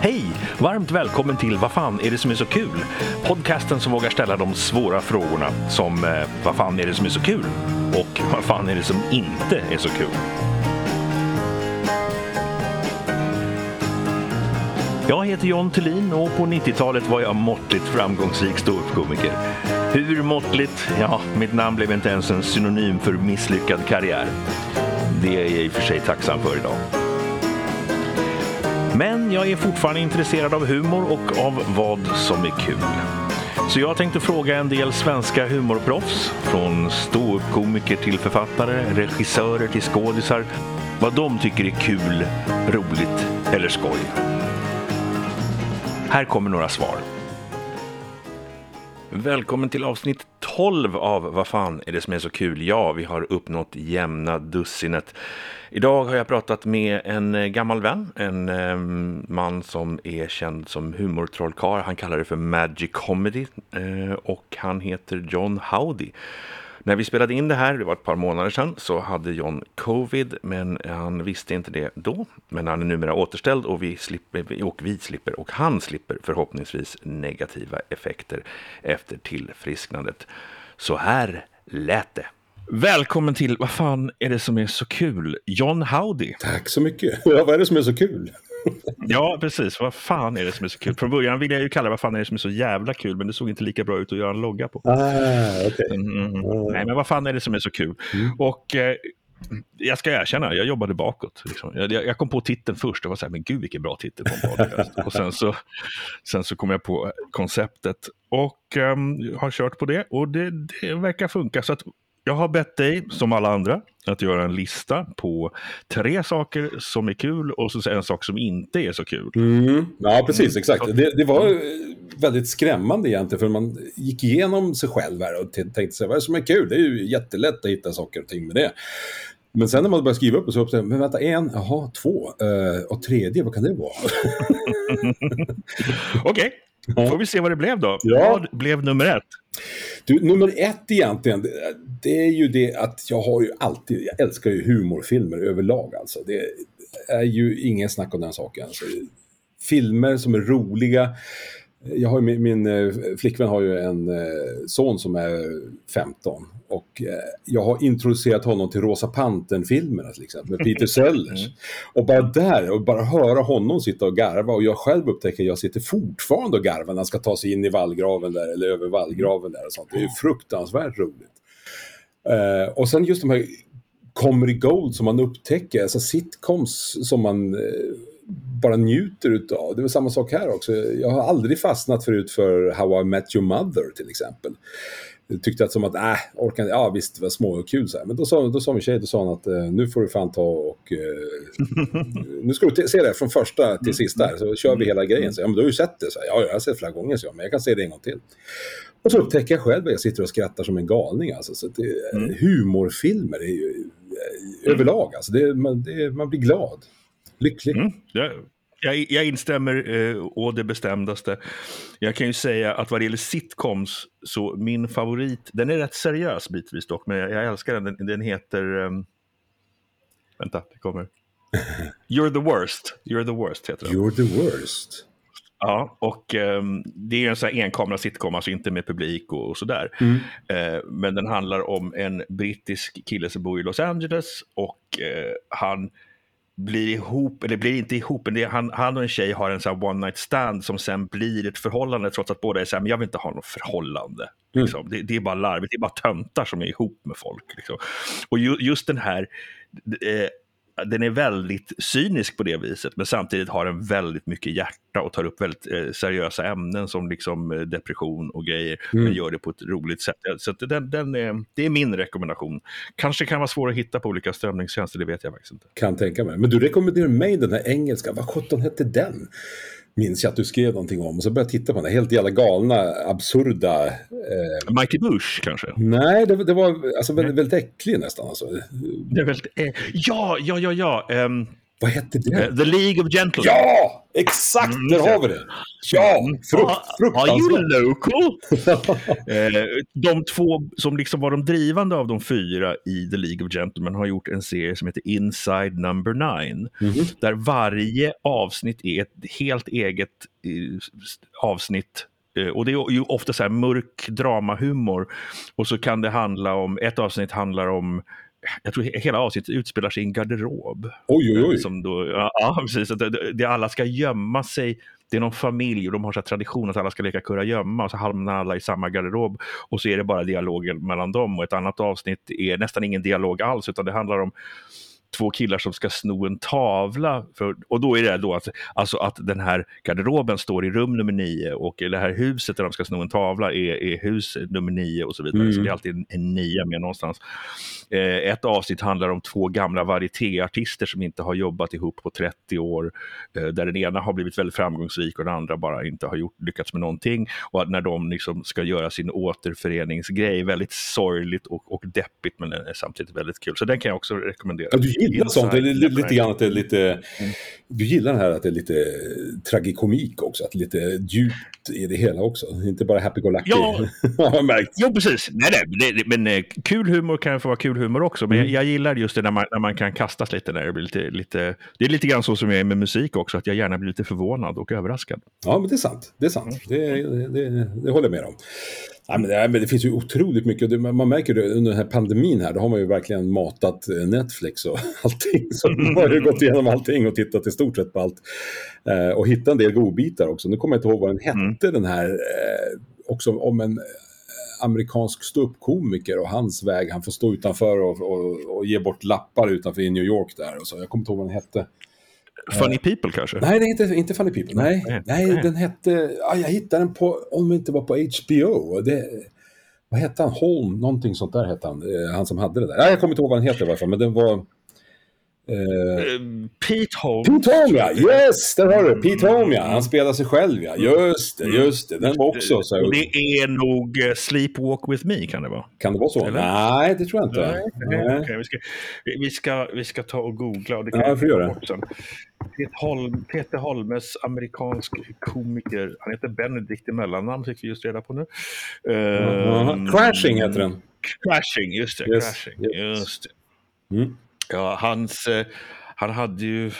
Hej! Varmt välkommen till Vad fan är det som är så kul? Podcasten som vågar ställa de svåra frågorna som eh, Vad fan är det som är så kul? Och Vad fan är det som inte är så kul? Jag heter John Thulin och på 90-talet var jag måttligt framgångsrik ståuppkomiker. Hur måttligt? Ja, mitt namn blev inte ens en synonym för misslyckad karriär. Det är jag i och för sig tacksam för idag. Men jag är fortfarande intresserad av humor och av vad som är kul. Så jag tänkte fråga en del svenska humorproffs, från ståuppkomiker till författare, regissörer till skådisar, vad de tycker är kul, roligt eller skoj. Här kommer några svar. Välkommen till avsnitt 12 av Vad fan är det som är så kul? Ja, vi har uppnått jämna dussinet. Idag har jag pratat med en eh, gammal vän, en eh, man som är känd som humortrollkarl. Han kallar det för Magic Comedy eh, och han heter John Howdy. När vi spelade in det här, det var ett par månader sedan, så hade John covid, men han visste inte det då. Men han är numera återställd och vi slipper, och vi slipper, och han slipper förhoppningsvis negativa effekter efter tillfrisknandet. Så här lät det. Välkommen till Vad fan är det som är så kul? John Howdy. Tack så mycket. Ja, vad är det som är så kul? Ja, precis. Vad fan är det som är så kul? Från början ville jag ju kalla vad fan är det som är så jävla kul, men det såg inte lika bra ut att göra en logga på. Ah, okay. Mm, mm, mm. Nej, men vad fan är det som är så kul? Mm. Och eh, jag ska erkänna, jag jobbade bakåt. Liksom. Jag, jag, kom på titeln först och var så här, men gud vilken bra titel podcast. och sen så, sen så kom jag på konceptet och um, har kört på det och det, det verkar funka. Så att jag har bett dig, som alla andra, att göra en lista på tre saker som är kul och så en sak som inte är så kul. Mm. Ja, precis, exakt. Det, det, var väldigt skrämmande egentligen, för man gick igenom sig själv här och tänkte sig, vad är det som är kul? Det är ju jättelätt att hitta saker och ting med det. Men sen när man börjar skriva upp och så upptäcker men vänta, en, jaha, två, uh, och tredje, vad kan det vara? Okej, okay. Får vi se vad det blev då. Ja. Vad blev nummer ett? Du, nummer ett egentligen, det, det är ju det att jag har ju alltid, jag älskar ju humorfilmer överlag alltså. Det är ju ingen snack om den saken. Alltså, filmer som är roliga. Jag har min, min eh, flickvän har ju en eh, son som är 15 och eh, jag har introducerat honom till Rosa Pantern-filmerna till exempel, med Peter Sellers. Mm. Och bara där, och bara höra honom sitta och garva och jag själv upptäcker att jag sitter fortfarande och garvar när han ska ta sig in i vallgraven där, eller över vallgraven där och sånt. Det är ju fruktansvärt roligt. Uh, och sen just de här comedy gold som man upptäcker, alltså sitcoms som man uh, bara njuter utav. Det är samma sak här också. Jag har aldrig fastnat förut för How I Met Your Mother till exempel tyckte att som att, äh, orkar ja visst det var små och kul så här. Men då sa, då sa min tjej, då sa hon att eh, nu får du fan ta och, eh, nu ska du se det från första till sista här, så kör vi hela grejen. Så, ja men du har ju sett det, så här, ja jag har sett det flera gånger, så, men jag kan se det en gång till. Och så upptäcker jag själv att jag sitter och skrattar som en galning alltså. Så det, mm. Humorfilmer är ju eh, överlag, alltså, det, man, det, man blir glad, lycklig. Mm. Ja jag, jag instämmer eh, å det bestämdaste. Jag kan ju säga att vad det gäller sitcoms, så min favorit, den är rätt seriös bitvis dock, men jag, jag älskar den. Den, den heter... Um, vänta, det kommer. You're the worst. You're the worst heter den. You're the worst. Ja, och um, det är en sån här enkamera sitcom, alltså inte med publik och, och sådär. Mm. Uh, men den handlar om en brittisk kille som bor i Los Angeles och uh, han blir ihop, eller blir inte ihop, men han, han och en tjej har en sån one night stand som sen blir ett förhållande trots att båda är så här, men jag vill inte ha något förhållande. Mm. Liksom. Det, det, är bara larvigt, det är bara töntar som är ihop med folk. Liksom. Och ju, just den här, eh, den är väldigt cynisk på det viset, men samtidigt har den väldigt mycket hjärta och tar upp väldigt eh, seriösa ämnen som liksom eh, depression och grejer, mm. men gör det på ett roligt sätt. Så den, den är, det är min rekommendation. Kanske kan vara svår att hitta på olika strömningstjänster, det vet jag faktiskt inte. Kan tänka mig. Men du rekommenderar mig den här engelska, vad sjutton hette den? Minns jag att du skrev någonting om. Och så började jag titta på den, helt jävla galna, absurda... Eh... Mikey Bush kanske? Nej, det, det var alltså, väldigt, väldigt äcklig nästan. Alltså. Det är väldigt, eh, ja, ja, ja, ja. Um, Vad hette det? The League of Gentlemen. Ja! Exakt, mm, där har vi det! Ja, frukt, fruktansvärt. Are you local? Eh, de två som liksom var de drivande av de fyra i The League of Gentlemen har gjort en serie som heter Inside Number Nine. Mm -hmm. Där varje avsnitt är ett helt eget eh, avsnitt Eh, och det är ju ofta så här mörk dramahumor. Och så kan det handla om, ett avsnitt handlar om jag tror hela avsnittet utspelar sig i en garderob. Oj, oj, oj. Som då, ja, precis. Det, det, alla ska gömma sig. Det är någon familj och de har så tradition att alla ska leka kurragömma och så hamnar alla i samma garderob och så är det bara dialoger mellan dem och ett annat avsnitt är nästan ingen dialog alls utan det handlar om två killar som ska sno en tavla. För, och då är det då att, alltså att den här garderoben står i rum nummer nio och det här huset där de ska sno en tavla är, är hus nummer nio och så vidare. Mm. Så det är alltid en, en nia med någonstans. Eh, ett avsnitt handlar om två gamla varietéartister som inte har jobbat ihop på 30 år. Eh, där den ena har blivit väldigt framgångsrik och den andra bara inte har gjort, lyckats med någonting. Och när de liksom ska göra sin återföreningsgrej, väldigt sorgligt och, och deppigt men samtidigt väldigt kul. Så den kan jag också rekommendera. Ja, gillar sånt. Det är lite grann att det är lite... Mm. Du gillar det här att det är lite tragikomik också. Att det är lite djupt i det hela också. Inte bara happy-go-lucky. Ja, har märkt. Jo, precis. Nej, nej, det, men eh, kul humor kan få vara kul humor också. Men mm. jag, jag, gillar just det när man, när man kan kastas lite. När det, blir lite, lite, det är lite grann så som jag är med musik också. Att jag gärna blir lite förvånad och överraskad. Ja, men det är sant. Det är sant. Mm. Det, det, det håller jag med om. Ja, men det, men det finns ju otroligt mycket. Man märker det under den här pandemin här, då har man ju verkligen matat eh, Netflix och allting. Så man har ju gått igenom allting och tittat i stort sett på allt. Eh, och hittat en del godbitar också. Nu kommer jag inte ihåg vad den hette, mm. den här, eh, också om en eh, amerikansk ståuppkomiker och hans väg. Han får stå utanför och, och, och, ge bort lappar utanför i New York där. Och så. Jag kommer inte ihåg vad den hette. Funny People kanske? Nej, det är inte, inte Funny People. Nej, nej, nej, den hette... Ja, jag hittade den på, om det inte var på HBO. Det, vad hette han? Holm, någonting sånt där hette han. Eh, han som hade det där. Ja, jag kommer inte ihåg vad han heter i alla fall, men den var... Eh, Pete Holmes. Pete Holmes, ja! Yes, där har du Pete Holmes, ja. Han spelar sig själv, ja. Just det, mm. just det. Den var också så. Det är nog Sleepwalk with me, kan det vara? Kan det vara så? Eller? Nej, det tror jag inte. Nej, nej. Okay, vi, ska, vi, ska, vi ska ta och googla. Och det kan ja, jag får göra. Peter, Holm, Peter Holmes, amerikansk komiker. Han heter Benedict i mellannamn, fick vi just reda på nu. Uh, Crashing heter den. Crashing, just det. Yes. Crashing, yes. just det. Mm. Ja, hans, eh, han hade ju...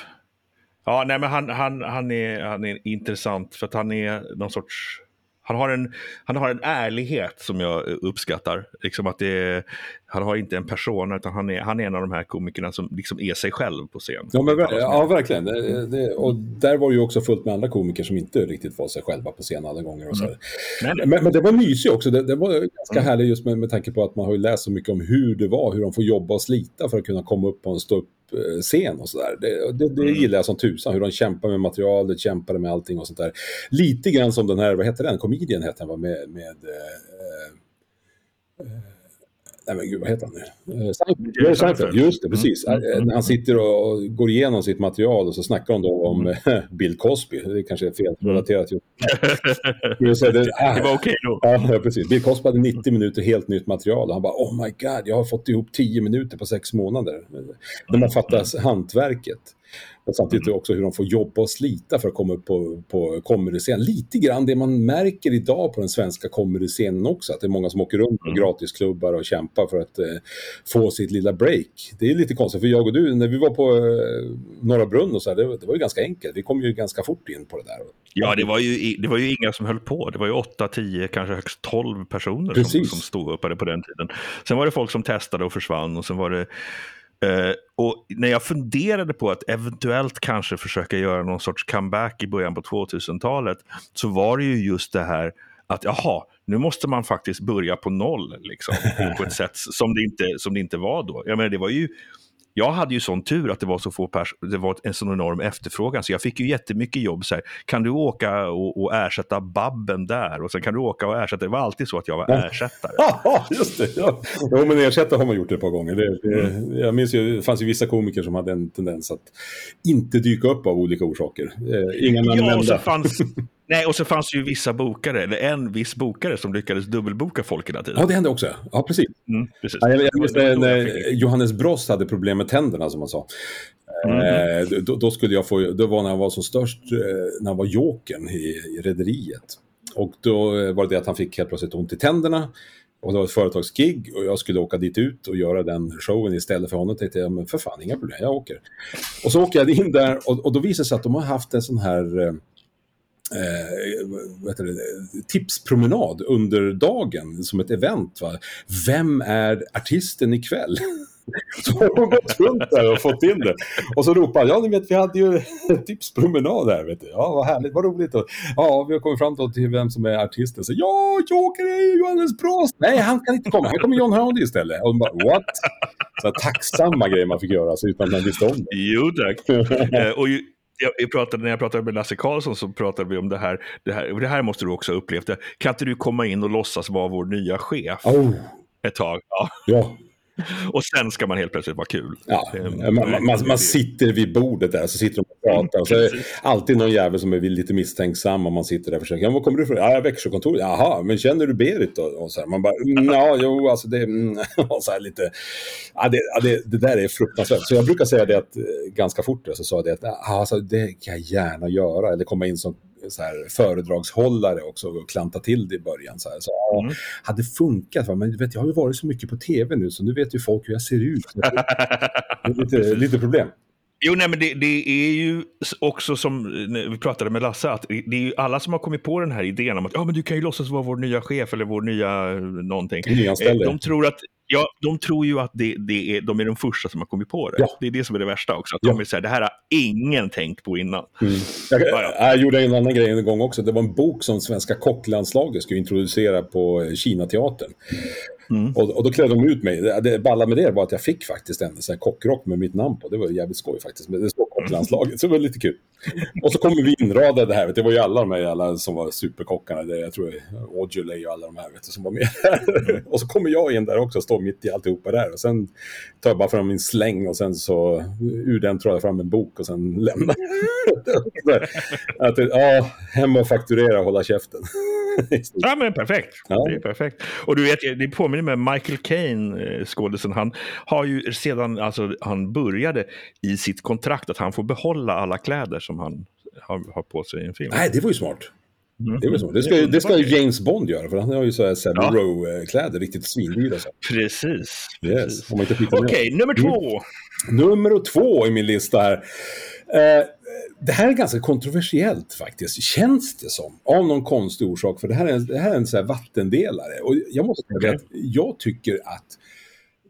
Ja, nej men han, han, han, är, han är intressant för att han är någon sorts han har, en, han har en ärlighet som jag uppskattar. Liksom att det han har inte en person utan han är, han är en av de här komikerna som liksom är sig själv på scen. Ja, men, ja verkligen. Det, det, och där var ju också fullt med andra komiker som inte riktigt var sig själva på scen alla gånger. Och så. Mm. Men, men, men, det var mysigt också. Det, det var ganska mm. härligt just med, med tanke på att man har ju läst så mycket om hur det var, hur de får jobba och slita för att kunna komma upp på en stå scen och sådär. Det, det, det mm. gillar jag som tusan, hur de kämpar med materialet, kämpar med allting och sånt där. Lite grann som den här, vad heter den, Comedian hette den, med, med eh, eh, Nej men gud, vad heter han nu? Eh, Seinfeld. Just det, precis. Mm. mm. Eh, han sitter och går igenom sitt material och så snackar de då om mm. Bill Cosby. Det kanske är felrelaterat. Mm. det, det, det var okej då. Ja, precis. Bill Cosby hade 90 minuter helt nytt material. Han bara oh my god, jag har fått ihop 10 minuter på sex månader. När man fattar hantverket. Men samtidigt också hur de får jobba och slita för att komma upp på, på comedy-scen. Lite grann det man märker idag på den svenska comedy-scenen också, att det är många som åker runt på mm. gratisklubbar och kämpar för att eh, få sitt lilla break. Det är lite konstigt, för jag och du, när vi var på eh, Norra Brunn och så här, det, det, var ju ganska enkelt. Vi kom ju ganska fort in på det där. Ja, det var ju, det var ju inga som höll på. Det var ju 8, 10, kanske högst 12 personer som, som stod upp på den tiden. Sen var det folk som testade och försvann och sen var det Uh, och när jag funderade på att eventuellt kanske försöka göra någon sorts comeback i början på 2000-talet så var det ju just det här att jaha, nu måste man faktiskt börja på noll liksom, på ett sätt som det inte, som det inte var då. Jag menar, det var ju jag hade ju sån tur att det var så få personer, det var en sån enorm efterfrågan, så jag fick ju jättemycket jobb. Så här, kan du åka och, och, ersätta Babben där? Och sen kan du åka och ersätta, det var alltid så att jag var ersättare. Ja, just det. Ja. Jo, men ersättare har man gjort ett par gånger. Det, det, mm. Jag minns ju, det fanns ju vissa komiker som hade en tendens att inte dyka upp av olika orsaker. Eh, inga namn ja, fanns, Nej, och så fanns ju vissa bokare, eller en viss bokare som lyckades dubbelboka folk hela tiden. Ja, det hände också. Ja, precis. Mm, precis. Ja, jag, jag minns när, Johannes Brost hade problem med tänderna, som han sa. Mm. Eh, då, då, skulle jag få, det var när han var som störst, eh, när han var jokern i, i Rederiet. Och då var det det att han fick helt plötsligt ont i tänderna. Och det var ett företagsgig och jag skulle åka dit ut och göra den showen istället för honom. tänkte jag, men för fan, inga problem, jag åker. Och så åker jag in där och, och då visar det sig att de har haft en sån här eh, det, tipspromenad under dagen som ett event. Va? Vem är artisten ikväll? Så har de gått runt där och fått in det. Och så ropar han, ja ni vet vi hade ju en tipspromenad här. Vet du. Ja vad härligt, vad roligt. Och, ja vi har kommit fram till vem som är artisten. Så, ja, Joker är ju Johannes Brost. Nej, han kan inte komma. Här kommer John Hardy istället. Och de bara, what? Så tacksamma grejer man fick göra så utan att man visste om det. Jo tack. eh, och ju, jag pratade, när jag pratade med Lasse Karlsson så pratade vi om det här. Det här, det här måste du också ha upplevt. Kan inte du komma in och låtsas vara vår nya chef? Oh. Ett tag. Ja. ja. Och sen ska man helt plötsligt vara kul. Ja, man, man, man, sitter vid bordet där, så sitter de och pratar. Och så är det alltid någon jävel som är lite misstänksam om man sitter där och försöker. Ja, var kommer du ifrån? Ja, jag Växjökontoret. Jaha, men känner du Berit då? Och så här, man bara, mm, ja, jo, alltså det, mm, och så här lite, ja, det, ja, det, det, där är fruktansvärt. Så jag brukar säga det att, eh, ganska fort, så sa jag det att, alltså, det kan jag gärna göra. Eller komma in som så här, föredragshållare också och klanta till det i början. Så, här. så ja, mm. hade funkat, va? men vet, jag har ju varit så mycket på tv nu så nu vet ju folk hur jag ser ut. Lite, lite problem. Jo, nej, men det, det, är ju också som vi pratade med Lasse, att det är ju alla som har kommit på den här idén om att ja, men du kan ju låtsas vara vår nya chef eller vår nya någonting. De tror att Ja, de tror ju att det, det är, de är de första som har kommit på det. Ja. Det är det som är det värsta också. Att ja. de vill säga, det här har ingen tänkt på innan. Mm. Jag, jag, jag, gjorde en annan grej en gång också. Det var en bok som svenska kocklandslaget skulle introducera på Kinateatern. Mm. Och, och, då klädde de ut mig. Det, balla med det var att jag fick faktiskt en sån här kockrock med mitt namn på. Det var jävligt skoj faktiskt. Men det står kocklandslaget, så det var lite kul. Och så kommer vi inradade här. Det var ju alla de här alla som var superkockarna. Det, jag tror Auduley och alla de här vet du, som var med. och så kommer jag in där också och står mitt i alltihopa där. Och sen tar jag bara fram min släng och sen så ur den tar jag fram en bok och sen lämnar. att, ja, hem och fakturera och hålla käften. ja men perfekt. Ja. Det är perfekt. Och du vet, det påminner mig Michael Caine, eh, skådisen. Han har ju sedan alltså, han började i sitt kontrakt att han får behålla alla kläder som han har, har på sig i en film. Nej, det var ju smart. Mm. Det, det, ska, det ska James Bond göra, för han har ju så här Savile ja. Row-kläder, riktigt svindyra. Precis. Yes. Okej, okay, nummer två. Mm. Nummer två i min lista här. Uh, det här är ganska kontroversiellt faktiskt, känns det som. Av någon konstig orsak, för det här är, det här är en så vattendelare. Och jag måste säga okay. att jag tycker att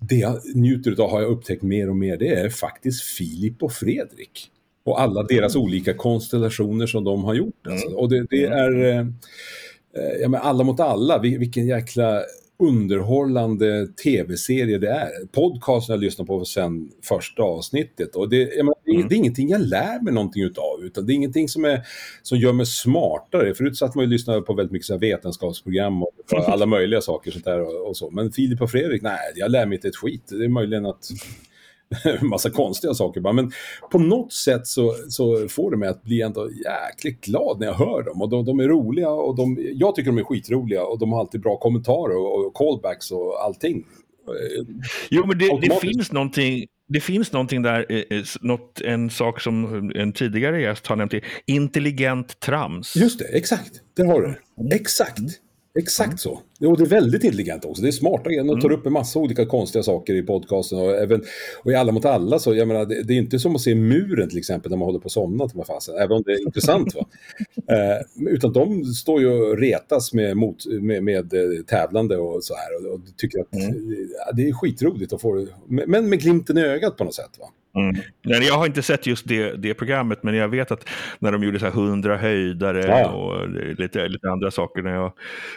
det jag njuter av, har jag upptäckt mer och mer, det är faktiskt Filip och Fredrik. Och alla deras mm. olika konstellationer som de har gjort. Alltså. Och det, det mm. är... Eh, eh, ja, men alla mot alla, vilken jäkla underhållande tv-serie det är. Podcasten jag lyssnat på sen första avsnittet. Och det, menar, mm. det, är ingenting jag lär mig någonting utav, utan det är ingenting som, är, som gör mig smartare. Förut satt man ju och lyssnade på väldigt mycket så vetenskapsprogram och alla möjliga saker sånt där och, och, så. Men Filip och Fredrik, nej, jag lär mig inte ett skit. Det är möjligen att massa konstiga saker bara. Men på något sätt så, så får det mig att bli ändå jäkligt glad när jag hör dem. Och de, de är roliga och de, jag tycker de är skitroliga och de har alltid bra kommentarer och, och callbacks och allting. Jo, men det, det finns någonting det finns någonting där, eh, eh, något, en sak som en tidigare gäst har nämnt, intelligent trams. Just det, exakt. Det har du. Exakt. Exakt mm. så. Och det är väldigt intelligent också. Det är smarta grejer. De tar mm. upp en massa olika konstiga saker i podcasten. Och, även, och i Alla mot alla, så jag menar, det, det är inte som att se muren till exempel när man håller på att somna. Till fasen, även om det är intressant. Va? Eh, utan de står ju och retas med, mot, med, med eh, tävlande och så här. Och, och tycker att mm. det är skitroligt att få det. Men med glimten i ögat på något sätt. Va? Mm. Jag har inte sett just det, det programmet, men jag vet att när de gjorde så här 100 höjdare ja. och lite, lite andra saker när jag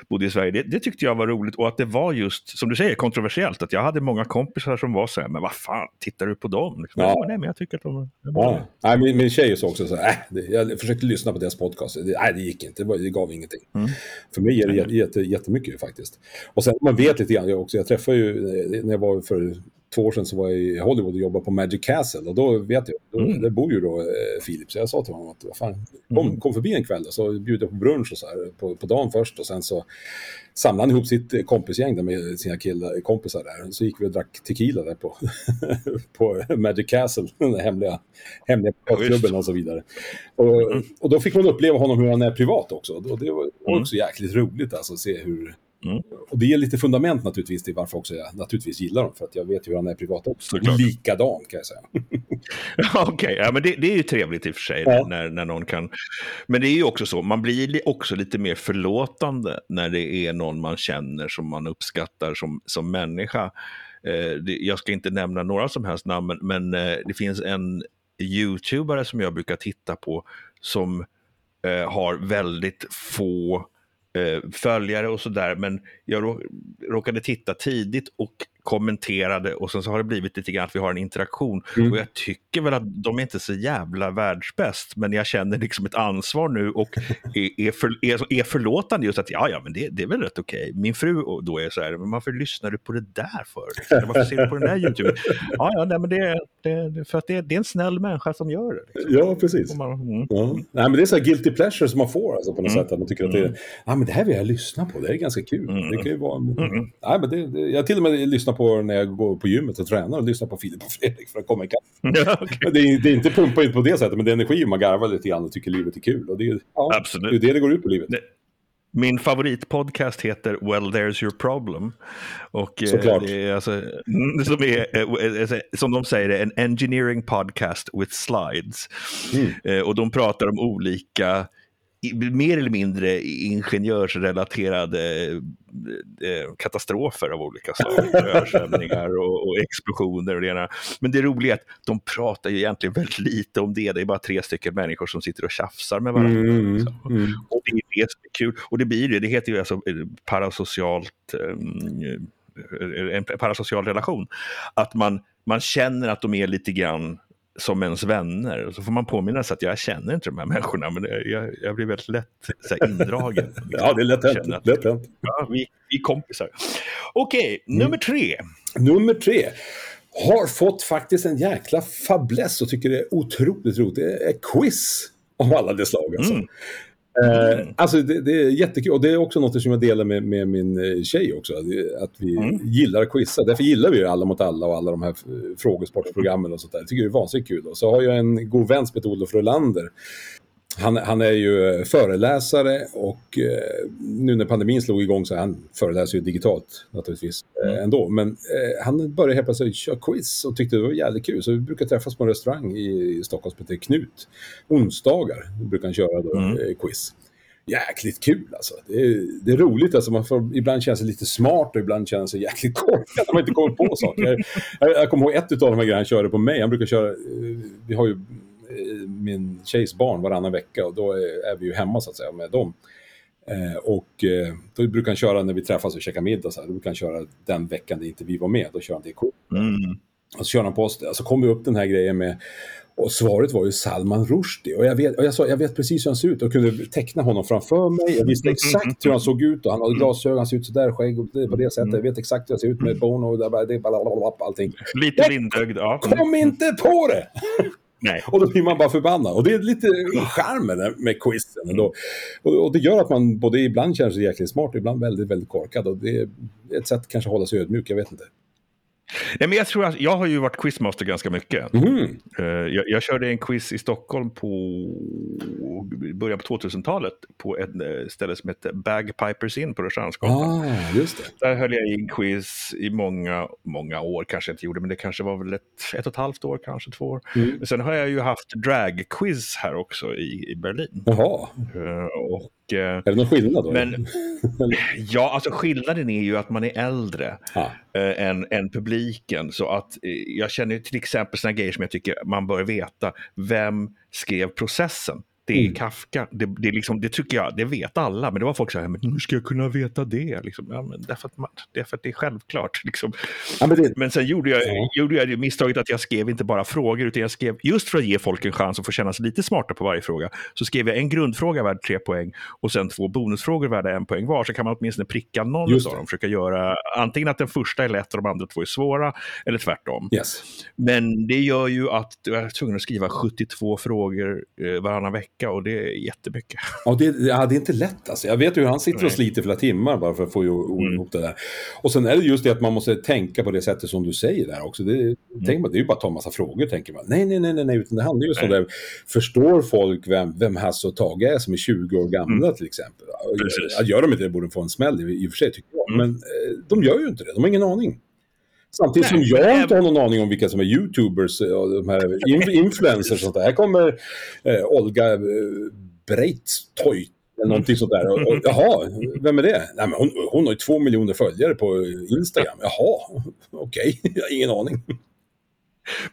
bodde i Sverige, det, det, tyckte jag var roligt och att det var just, som du säger, kontroversiellt. Att jag hade många kompisar som var så här, men vad fan, tittar du på dem? Liksom, ja. Nej, men jag tycker att de... Ja. Nej, min, min tjej sa också så här, äh, jag försökte lyssna på deras podcast, det, nej det gick inte, det, var, det gav ingenting. Mm. För mig är det jätte, jätte, jättemycket faktiskt. Och sen man vet lite grann, jag, också, jag träffade ju, när jag var för två år sedan så var jag i Hollywood och jobbade på Magic Castle och då vet jag, då, mm. där bor ju då eh, Filip. Så jag sa till honom att fan, kom, mm. kom förbi en kväll och så bjuder jag på brunch och så här på, på dagen först och sen så samlade han ihop sitt kompisgäng där med sina killar, kompisar där. Så gick vi och drack tequila där på, på Magic Castle, den hemliga, hemliga klubben och så vidare. Och, mm. och då fick man uppleva honom hur han är privat också. Och det var mm. också jäkligt roligt alltså att se hur Mm. Och det är lite fundament naturligtvis till varför också jag naturligtvis gillar dem. För att jag vet hur han är privat också. Såklart. Likadan kan jag säga. Okej, okay. ja, men det, det, är ju trevligt i och för sig ja. när, när någon kan. Men det är ju också så, man blir också lite mer förlåtande när det är någon man känner som man uppskattar som, som människa. Eh, det, jag ska inte nämna några som helst namn, men, men eh, det finns en YouTubare som jag brukar titta på som eh, har väldigt få Eh, följare och sådär. Men jag råkade titta tidigt och kommenterade och sen så har det blivit lite grann att vi har en interaktion. Mm. Och jag tycker väl att de är inte så jävla världsbäst, men jag känner liksom ett ansvar nu och är, är, för, är, är förlåtande just att ja, ja, men det, det är väl rätt okej. Min fru då är så här, men varför lyssnar du på det där för? Liksom? Varför ser du på den där YouTuben? Ja, ja, nej, men det, det, för att det, det är en snäll människa som gör det. Liksom. Ja, precis. Man, mm. ja. Nej, men det är så här guilty pleasure som man får alltså, på något mm. sätt. Att man tycker att det ja, men det här vill jag lyssna på, det är ganska kul. Mm. Det kan ju vara, mm. nej, men det, det, jag till och med lyssnar på när jag går på gymmet och tränar och lyssnar på Filip och Fredrik för att komma ikapp. Ja, okay. det, är, det är inte pumpa ut på det sättet, men det är energi man garvar lite grann och tycker livet är kul. Och det är, ja, Absolut. det är det det går ut på livet. Det, min favoritpodcast heter Well There's Your Problem. Och eh, Såklart. Det är alltså, mm, som, är, eh, eh, som de säger, en engineering podcast with slides. Mm. Och de pratar om olika mer eller mindre ingenjörsrelaterade eh, katastrofer av olika slag. Översvämningar och, och, explosioner och det ena. Men det roliga är att de pratar ju egentligen väldigt lite om det. Det är bara tre stycken människor som sitter och tjafsar med varandra. Mm, mm. mm. Och det är det som är kul. Och det blir det, det heter ju alltså eh, parasocialt en parasocial relation. Att man, man känner att de är lite grann som ens vänner. Och så får man påminna sig att jag känner inte de här människorna, men jag, jag blir väldigt lätt så här, indragen. ja, det är lätt hänt. Att, lätt hänt. Ja, vi, vi är kompisar. Okej, okay, mm. nummer tre. Nummer tre har fått faktiskt en jäkla fäbless och tycker det är otroligt roligt. Det är quiz av alla dess slag. Alltså. Mm. Mm. alltså det, det, är jättekul och det är också något som jag delar med, med min eh, tjej också. Att vi mm. gillar att quizza. Därför gillar vi Alla mot alla och alla de här frågesportprogrammen och sånt där. Jag tycker det är vansinnigt kul. Och så har jag en god vän som heter Olof Rolander han, han, är ju föreläsare och eh, nu när pandemin slog igång så han föreläser ju digitalt naturligtvis eh, mm. ändå. Men eh, han började helt plötsligt köra quiz och tyckte det var jävligt kul. Så vi brukar träffas på en restaurang i, Stockholm som heter Knut. Onsdagar brukar han köra då, mm. Eh, quiz. Jäkligt kul alltså. Det är, det är roligt alltså. Man får ibland känna sig lite smart och ibland känna sig jäkligt korkad när man inte kommer på saker. Jag, jag, jag kommer ihåg ett av de här grejerna han körde på mig. Han brukar köra, eh, vi har ju min tjejs barn varannan vecka och då är vi ju hemma så att säga med dem. Eh, och eh, då brukar han köra när vi träffas och käkar middag, så här, då brukar han köra den veckan det inte vi var med, då kör han det mm. Och så kör han på oss, så kom vi upp den här grejen med och svaret var ju Salman Rushdie. Och jag vet, och jag sa, jag vet precis hur han ser ut och kunde teckna honom framför mig. Jag visste exakt hur han såg ut och han hade glasögon, han ser ut sådär, skägg och det, på det sättet. Jag vet exakt hur han ser ut med Bono och det, det, allting. Lite lindögd, ja. Kom inte på det! Nej. Och då blir man bara förbannad. Och det är lite charmen med quizen. Mm. Och, och det gör att man både ibland känner sig jäkligt smart och ibland väldigt, väldigt korkad. Och det är ett sätt att kanske hålla sig ödmjuk, jag vet inte. Nej, men jag, tror att, jag har ju varit quizmaster ganska mycket. Mm. Jag, jag, körde en quiz i Stockholm på början på 2000-talet på ett eh, ställe som hette Bagpipers Inn på Rörstrandsgatan. Ah. Där höll jag in quiz i många, många år, kanske jag inte gjorde, men det kanske var väl ett, ett och ett halvt år, kanske två år. Mm. Sen har jag ju haft dragquiz här också i, i Berlin. Jaha. Uh, och Eh, är det någon skillnad då? Men, ja, alltså skillnaden är ju att man är äldre ah eh, än, än publiken. Så att eh, jag känner till exempel sådana grejer som jag tycker man bör veta. Vem skrev processen? Det är mm. Kafka. Det, det, liksom, det tycker jag, det vet alla, men det var folk som sa, men hur ska jag kunna veta det? Liksom, ja, men därför, att man, därför att det är självklart. Liksom. Ja, men, det... men sen gjorde jag, ja. gjorde jag det misstaget att jag skrev inte bara frågor, utan jag skrev, just för att ge folk en chans att få känna sig lite smarta på varje fråga, så skrev jag en grundfråga värd tre poäng och sen två bonusfrågor värda en poäng var, så kan man åtminstone pricka någon av dem, försöka göra antingen att den första är lätt och de andra två är svåra, eller tvärtom. Yes. Men det gör ju att jag är tvungen att skriva 72 frågor eh, varannan vecka och det är jättemycket. Ja, det, ja, det är inte lätt alltså. Jag vet hur han sitter och sliter flera timmar bara för att få ihop mm. det där. Och sen är det just det att man måste tänka på det sättet som du säger där också. Det, mm. tänker man, det är ju bara att ta en massa frågor, tänker man. Nej, nej, nej, nej, nej utan det handlar ju om det. Förstår folk vem, vem Hasse och Tage är som är 20 år gamla mm. till exempel? Precis. Gör de inte det borde de få en smäll i, i och för sig, tycker jag. Mm. Men eh, de gör ju inte det, de har ingen aning. Samtidigt Nej, som jag inte har någon aning om vilka som är YouTubers och de här influencers och sånt där. Här kommer eh, Olga eh, eller någonting sånt där. Och, och, jaha, vem är det? Nej, men hon, hon har ju två miljoner följare på Instagram. Jaha, okej, okay. jag har ingen aning.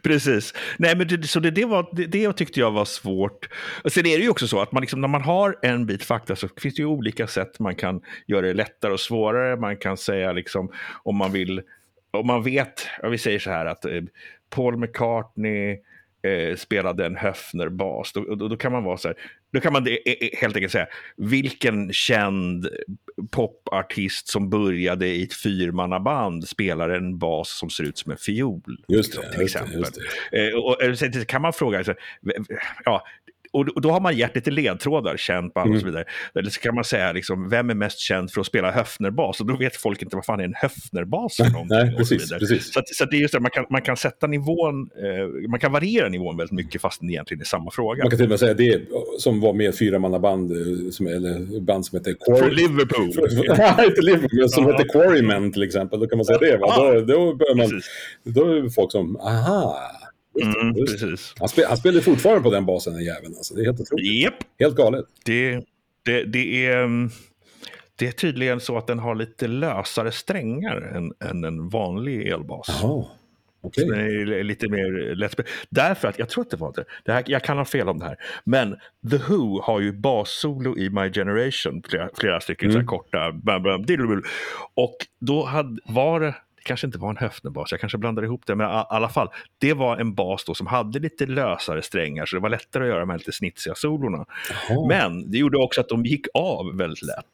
Precis. Nej, men det, så det, det, var, det, det tyckte jag var svårt. Och sen är det ju också så att man liksom, när man har en bit fakta så finns det ju olika sätt man kan göra det lättare och svårare. Man kan säga liksom om man vill om man vet, vi säger så här att eh, Paul McCartney eh, spelade en Höfner-bas, då, då, då, kan man vara så här, då kan man helt enkelt säga vilken känd popartist som började i ett fyrmannaband spelar en bas som ser ut som en fiol. Just det, till exempel. Just det, just det. Och, och, kan man fråga, ja, och då har man gett lite ledtrådar, känd band och mm. så vidare. Eller så kan man säga, liksom, vem är mest känd för att spela Höfnerbas? Och då vet folk inte vad fan är en Höfnerbas för någonting. Nej, precis, så, precis. så, att, så att det är just det, man kan, man kan sätta nivån, eh, man kan variera nivån väldigt mycket fast det egentligen är samma fråga. Man kan till och med säga det som var med fyra band, eh, som, eller band som heter Quarry. Från Liverpool. Nej, inte Liverpool, men som heter Quarrymen till exempel. Då kan man säga det. Va? Då, då, börjar man, då är folk som, aha, Mm, precis. Han, spel, han spelar fortfarande på den basen, den jäveln. Alltså. Det är helt otroligt. Yep. Helt galet. Det, det, det, är, mm, det är tydligen så att den har lite lösare strängar än, än en vanlig elbas. Jaha. Okay. Den är lite mer lättspelad. Därför att, jag tror att det var det, det här, jag kan ha fel om det här, men The Who har ju bassolo i My Generation, flera, flera stycken mm. så korta, bam, bam, och då hade, var det kanske inte var en Höfnerbas, jag kanske blandar ihop det, men i alla fall, det var en bas då som hade lite lösare strängar, så det var lättare att göra de här lite snitsiga solorna. Jaha. Men det gjorde också att de gick av väldigt lätt.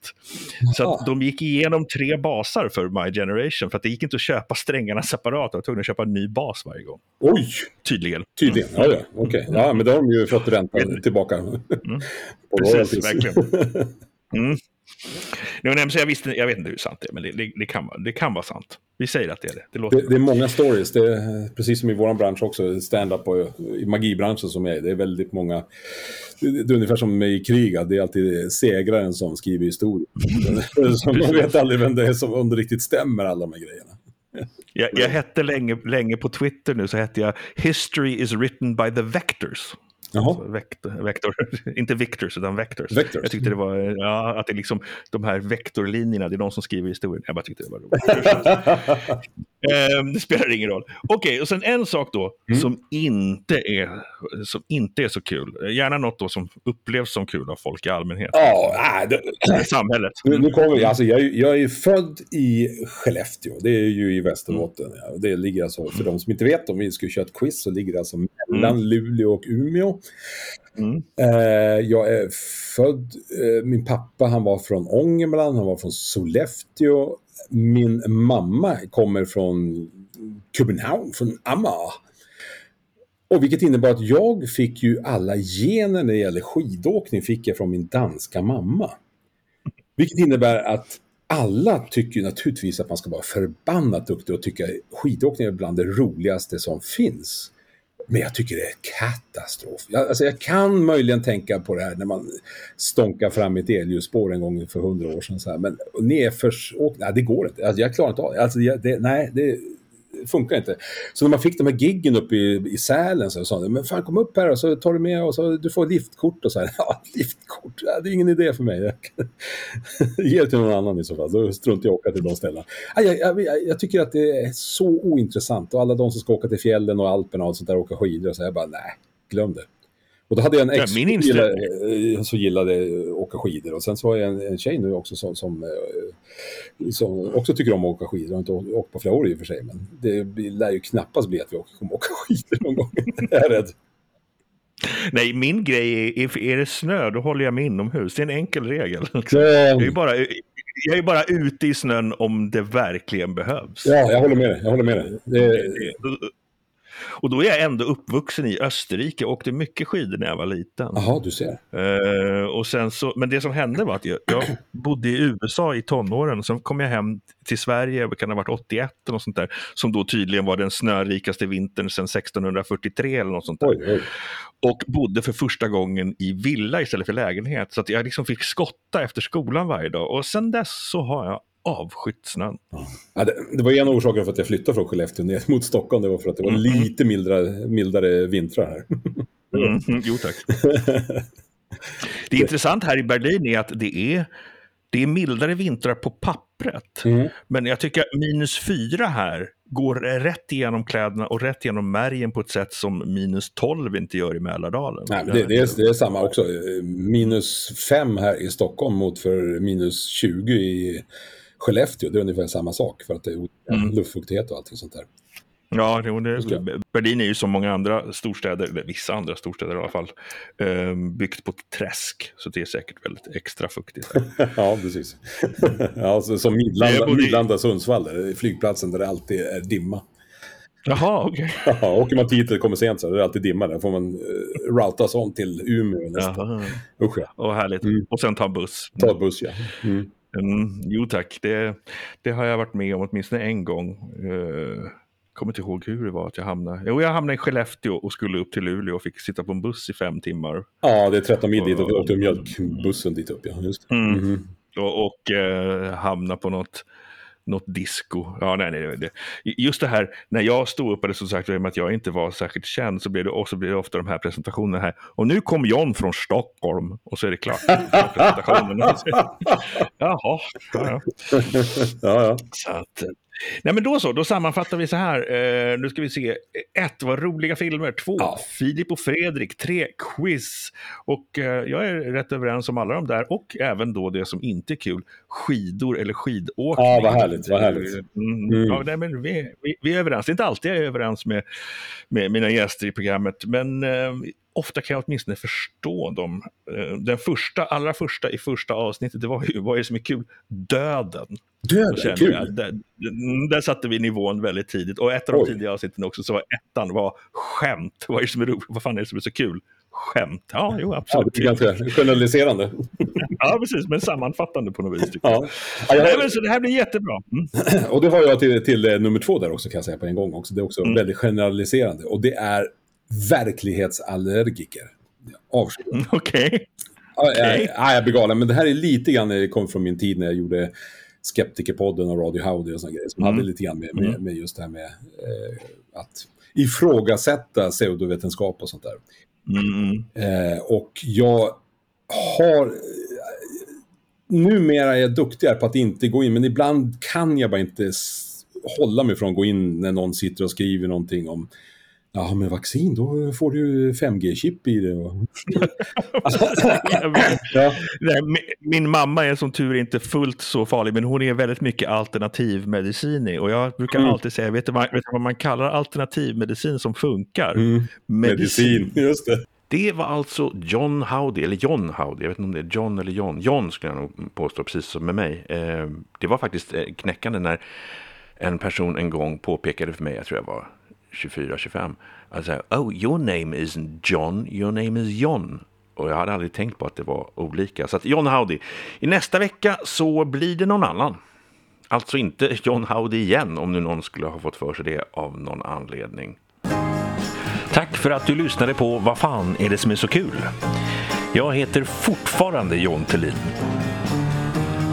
Så att de gick igenom tre basar för My Generation, för att det gick inte att köpa strängarna separat, de var tvungna att köpa en ny bas varje gång. Oj! Tydligen. Tydligen, ja, ja. okej. Okay. Ja, men då har de ju fått ränta tillbaka. Mm. Precis, verkligen. Mm. Nej, så jag, visste, jag vet inte hur sant det är, men det, det, det, kan, det kan vara sant. Vi säger att det är det. Det, låter det, det är många stories, det är, precis som i vår bransch också, stand-up och i magibranschen som är. Det är väldigt många, det är ungefär som i krig, det är alltid segraren som skriver historier. så man vet aldrig vem det är som om det riktigt stämmer, alla de här grejerna. Jag, jag hette länge, länge på Twitter nu, så hette jag History is written by the Vectors. Alltså vektor, vektor, inte Victors utan Vectors. Vectors. Jag tyckte det var, ja, att det liksom de här vektorlinjerna, det är de som skriver historien. Jag bara tyckte det var roligt. ehm, det spelar ingen roll. Okej, okay, och sen en sak då mm. som, inte är, som inte är så kul. Gärna något då som upplevs som kul av folk i allmänhet. Ja, det, I samhället. Nu, nu kommer vi, alltså jag, jag är född i Skellefteå, det är ju i Västerbotten. Mm. Ja. Det ligger alltså, för de som inte vet, om vi skulle köra ett quiz så ligger det alltså mellan mm. Luleå och Umeå. Mm. Eh, jag är född, eh, min pappa han var från Ångermanland, han var från Sollefteå. Min mamma kommer från Köpenhamn, från Amager. Och vilket innebar att jag fick ju alla gener när det gäller skidåkning fick jag från min danska mamma. Vilket innebär att alla tycker naturligtvis att man ska vara förbannat duktig och tycka skidåkning är bland det roligaste som finns. Men jag tycker det är katastrof. Jag, alltså jag kan möjligen tänka på det här när man stonkar fram ett elljusspår en gång för hundra år sedan. Så här. Men nedförsåkning, nej det går inte. Alltså jag klarar inte av. Alltså det. Nej, det, funkar inte. Så när man fick de här giggen uppe i, i Sälen så sa de, men fan kom upp här och så tar du med och så du får liftkort och så här. Ja, liftkort, ja, det är ingen idé för mig. Ge det till någon annan i så fall, då struntar jag i att åka till de ställena. Jag, jag, jag, jag, tycker att det är så ointressant och alla de som ska åka till fjällen och Alperna och sånt där och åka skidor och så här, jag bara nej, glöm det. Och då hade jag en ex ja, som gillade, som gillade åka skidor och sen så har jag en, en tjej nu också som, som, som också tycker om att åka skidor. Jag har inte åkt på flera år i och för sig men det lär ju knappast bli att vi kommer åka skidor någon gång. jag är rädd. Nej, min grej är, är det snö, då håller jag mig inomhus. Det är en enkel regel. Liksom. Jag, är bara, jag är bara ute i snön om det verkligen behövs. Ja, jag håller med dig. Jag håller med dig. Det... Och då är jag ändå uppvuxen i Österrike och åkte mycket skidor när jag var liten. Jaha, du ser. Uh, och sen så, men det som hände var att jag, jag bodde i USA i tonåren och sen kom jag hem till Sverige, det kan ha varit 81 eller något sånt där, som då tydligen var den snörikaste vintern sedan 1643 eller något sånt där. Oj, oj. Och bodde för första gången i villa istället för lägenhet. Så att jag liksom fick skotta efter skolan varje dag. Och sen dess så har jag avskytt snön. Ja, det, det, var en av orsakerna för att jag flyttade från Skellefteå ner mot Stockholm. Det var för att det var mm. lite mildare, mildare vintrar här. mm, jo tack. Det är intressant här i Berlin är att det är, det är mildare vintrar på pappret. Mm. Men jag tycker att minus fyra här går rätt igenom kläderna och rätt igenom märgen på ett sätt som minus 12 inte gör i Mälardalen. Nej, det, det, är, det är samma också. Minus 5 här i Stockholm mot för minus 20 i Skellefteå, det är ungefär samma sak för att det är mm. luftfuktighet och allting sånt där. Ja, det, det, Berlin är ju som många andra storstäder, eller vissa andra storstäder i alla fall, eh, byggt på träsk. Så det är säkert väldigt extra fuktigt. ja, precis. ja, så, som Midlanda. Midlanda Sundsvall, flygplatsen där det alltid är dimma. Jaha, okej. Okay. Ja, åker man dit och kommer sent så är det alltid dimma där. får man uh, routas om till Umeå nästa. Usch ja. Och härligt. Mm. Och sen ta buss. Ta buss, ja. Mm. Mm, jo tack, det, det har jag varit med om åtminstone en gång. Uh, kommer inte ihåg hur det var att jag hamnade. Jo, jag hamnade i Skellefteå och skulle upp till Luleå och fick sitta på en buss i fem timmar. Ja, det är 13 mil dit och vi åkte mjölkbussen dit upp. Ja, just mm. Mm. Och, och uh, hamna på något något disco. Ja, nej, nej, nej. Just det här, när jag stod upp, eller som sagt, med att jag inte var särskilt känd, så blev det, också blev det ofta de här presentationerna här. Och nu kom John från Stockholm, och så är det klart. Jaha, ja, ja. ja, ja. Så att, Nej men då så, då sammanfattar vi så här. Uh, nu ska vi se. Ett, var roliga filmer. Två, ja. Filip och Fredrik. Tre, quiz. Och uh, jag är rätt överens om alla de där. Och även då det som inte är kul, skidor eller skidåkning. Ja, vad härligt. Vad härligt. Mm. Mm. Ja, nej, men vi, vi, vi, är överens. Inte alltid jag är överens med, med mina gäster i programmet. Men uh, ofta kan jag åtminstone förstå dem. Eh, den första, allra första i första avsnittet, det var ju vad är det som är kul? Döden. Döden, kul! Jag, där, där, satte vi nivån väldigt tidigt. Och ett av de tidiga avsnitten också, så var ettan var skämt. Vad, är det som är, vad fan är det som är så kul? Skämt. Ja, jo, absolut. Ja, ganska generaliserande. ja, precis, men sammanfattande på något vis. Ja. Ja, jag... Nej, så det här blir jättebra. Mm. och det har jag till, till eh, nummer två där också, kan jag säga på en gång. också. Det är också mm. väldigt generaliserande. Och det är verklighetsallergiker. Avskyr. Mm, okej. Okay. Okay. Ja, jag blir galen, men det här är lite grann, det kom från min tid när jag gjorde Skeptikerpodden och Radio Howdy och sådana grejer. Som mm. hade lite grann med, med, mm. med just det här med eh, att ifrågasätta pseudovetenskap och sånt där. Mm. Eh, och jag har... Numera är jag duktigare på att inte gå in, men ibland kan jag bara inte hålla mig från att gå in när någon sitter och skriver någonting om Ja, med vaccin då får du 5G-chip i det. ja. min, min, mamma är som tur inte fullt så farlig, men hon är väldigt mycket alternativmedicin i. Och jag brukar mm. alltid säga, vet du, vad, vet du vad man kallar alternativmedicin som funkar? Mm. Medicin. Medicin, just det. Det var alltså John Howdy, eller John Howdy, jag vet inte om det är John eller John. John skulle jag nog påstå, precis som med mig. Eh, det var faktiskt eh, knäckande när en person en gång påpekade för mig, jag tror jag var 24-25. Alltså, oh, your name isn't John, your name is John. Och jag hade aldrig tänkt på att det var olika. Så att John Howdy. I nästa vecka så blir det någon annan. Alltså inte John Howdy igen, om nu någon skulle ha fått för sig det av någon anledning. Tack för att du lyssnade på Vad fan är det som är så kul? Jag heter fortfarande John Thelin.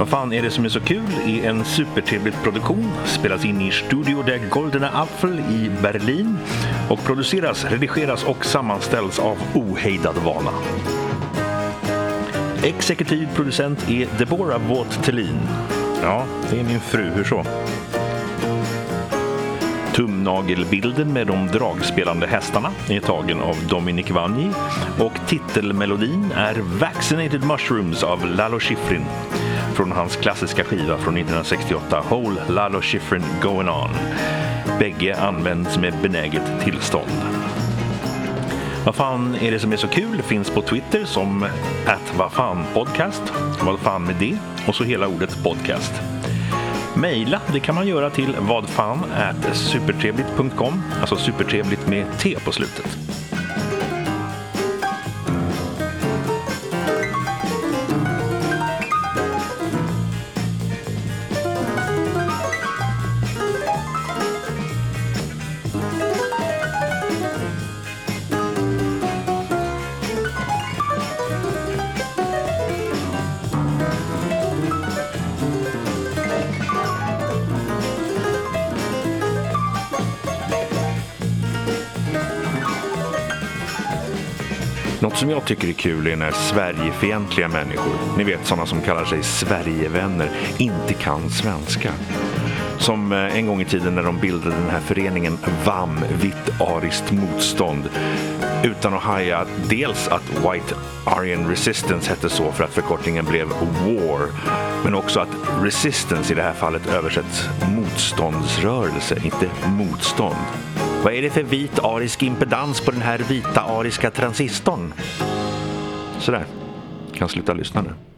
Vad fan är det som är så kul är en supertrevlig produktion, spelas in i Studio der Goldene Apfel i Berlin och produceras, redigeras och sammanställs av Ohejdad Vana. Exekutiv producent är Deborah Vaught Thelin. Ja, det är min fru. Hur så? Tumnagelbilden med de dragspelande hästarna är tagen av Dominic Vanji och titelmelodin är Vaccinated Mushrooms av Lalo Schifrin från hans klassiska skiva från 1968 Whole Lalo Schifrin Going On. Bägge används med benäget tillstånd. Vad fan är det som är så kul finns på Twitter som att vad fan podcast. Vad fan med det och så hela ordet podcast. Mejla det kan man göra till vadfan supertrevligt.com, alltså supertrevligt med T på slutet. Något som jag tycker är kul är när Sverigefientliga människor, ni vet sådana som kallar sig Sverigevänner, inte kan svenska. Som eh, en gång i tiden när de bildade den här föreningen VAM, Vitt Ariskt Motstånd. Utan att haja dels att White Aryan Resistance hette så för att förkortningen blev War. Men också att Resistance i det här fallet översätts motståndsrörelse, inte motstånd. Vad är det för vit arisk impedans på den här vita ariska transistorn? Sådär. Kan sluta lyssna nu.